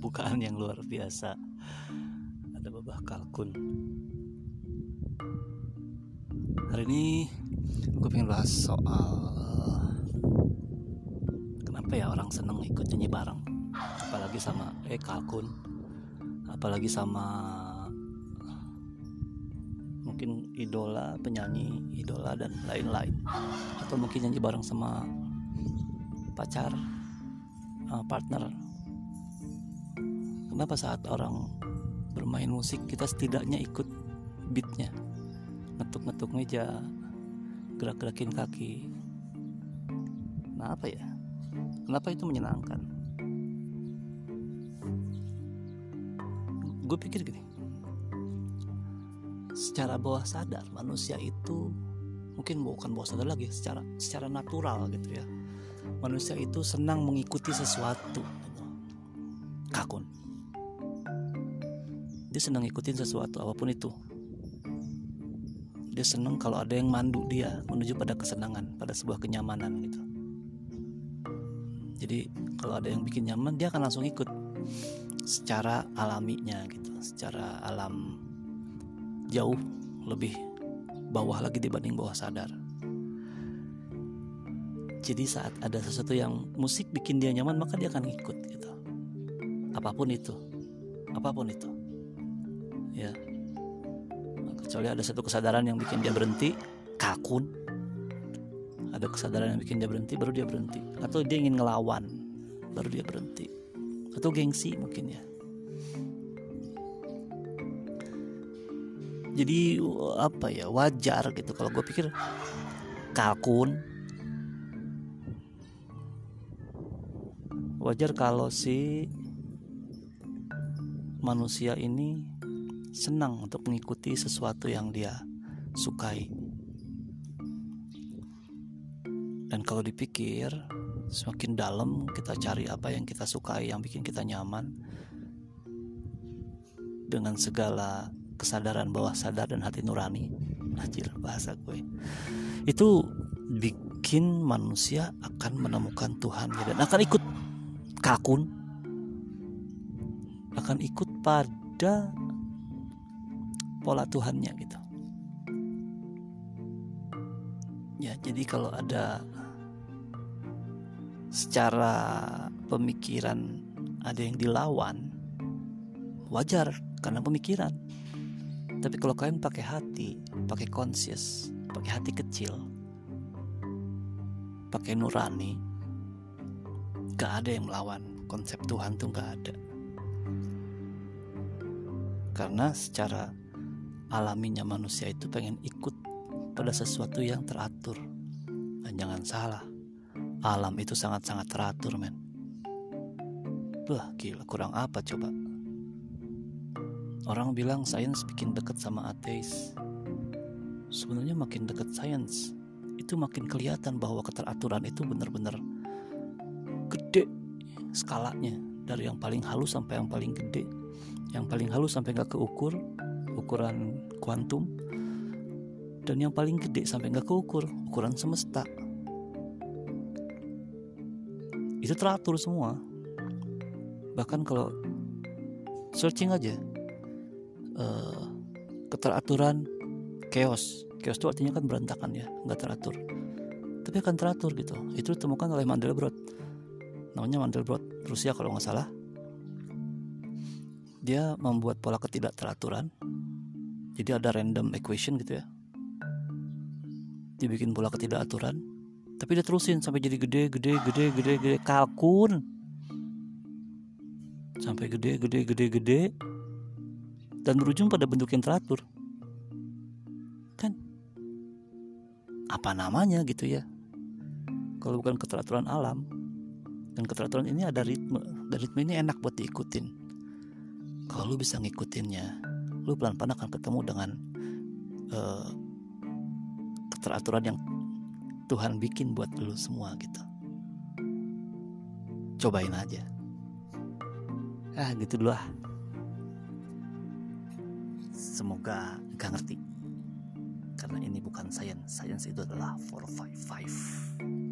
pembukaan yang luar biasa. Ada babah kalkun. Hari ini gue pengen bahas soal kenapa ya orang seneng ikut nyanyi bareng? Apalagi sama eh kalkun. Apalagi sama mungkin idola penyanyi idola dan lain-lain. Atau mungkin nyanyi bareng sama pacar uh, partner kenapa saat orang bermain musik kita setidaknya ikut beatnya? Ngetuk-ngetuk meja gerak-gerakin kaki. Nah apa ya? Kenapa itu menyenangkan? Gue pikir gini. Secara bawah sadar manusia itu mungkin bukan bawah sadar lagi secara secara natural gitu ya. Manusia itu senang mengikuti sesuatu. Kakun dia senang ikutin sesuatu apa pun itu. Dia senang kalau ada yang mandu dia menuju pada kesenangan pada sebuah kenyamanan gitu. Jadi kalau ada yang bikin nyaman dia akan langsung ikut secara alaminya gitu secara alam jauh lebih bawah lagi dibanding bawah sadar. Jadi saat ada sesuatu yang musik bikin dia nyaman maka dia akan ikut gitu. Apa pun itu. Apa pun itu ya. Kecuali ada satu kesadaran yang bikin dia berhenti kakun. Ada kesadaran yang bikin dia berhenti baru dia berhenti. Atau dia ingin ngelawan baru dia berhenti. Atau gengsi mungkin ya. Jadi apa ya wajar gitu. Kalau gue pikir kalkun wajar kalau si manusia ini senang untuk mengikuti sesuatu yang dia sukai. Dan kalau dipikir, semakin dalam kita cari apa yang kita sukai, yang bikin kita nyaman, dengan segala kesadaran bawah sadar dan hati nurani, anjir bahasa gue, itu bikin manusia akan menemukan Tuhan dan akan ikut kakun, akan ikut pada pola Tuhannya gitu. Ya, jadi kalau ada secara pemikiran ada yang dilawan, wajar karena pemikiran. Tapi kalau kalian pakai hati, pakai conscious, pakai hati kecil, pakai nurani, gak ada yang melawan konsep Tuhan tuh gak ada. Karena secara alaminya manusia itu pengen ikut pada sesuatu yang teratur. Dan jangan salah, alam itu sangat-sangat teratur, men. Wah, gila, kurang apa coba? Orang bilang sains bikin deket sama ateis. Sebenarnya makin deket sains, itu makin kelihatan bahwa keteraturan itu benar-benar gede skalanya dari yang paling halus sampai yang paling gede yang paling halus sampai nggak keukur ukuran kuantum. Dan yang paling gede sampai nggak keukur ukuran semesta. Itu teratur semua. Bahkan kalau searching aja uh, keteraturan chaos. Chaos itu artinya kan berantakan ya nggak teratur. Tapi akan teratur gitu. Itu ditemukan oleh Mandelbrot. Namanya Mandelbrot Rusia kalau nggak salah dia membuat pola ketidakteraturan. Jadi ada random equation gitu ya. Dibikin pola ketidakaturan. Tapi dia terusin sampai jadi gede gede gede gede gede. Kalkun. Sampai gede gede gede gede. Dan berujung pada bentuk yang teratur. Kan? Apa namanya gitu ya? Kalau bukan keteraturan alam dan keteraturan ini ada ritme. Dan ritme ini enak buat diikutin kalau lu bisa ngikutinnya lu pelan-pelan akan ketemu dengan uh, keteraturan yang Tuhan bikin buat lu semua gitu. Cobain aja. Ah gitu dulu ah. Semoga gak ngerti. Karena ini bukan sains sains itu adalah 455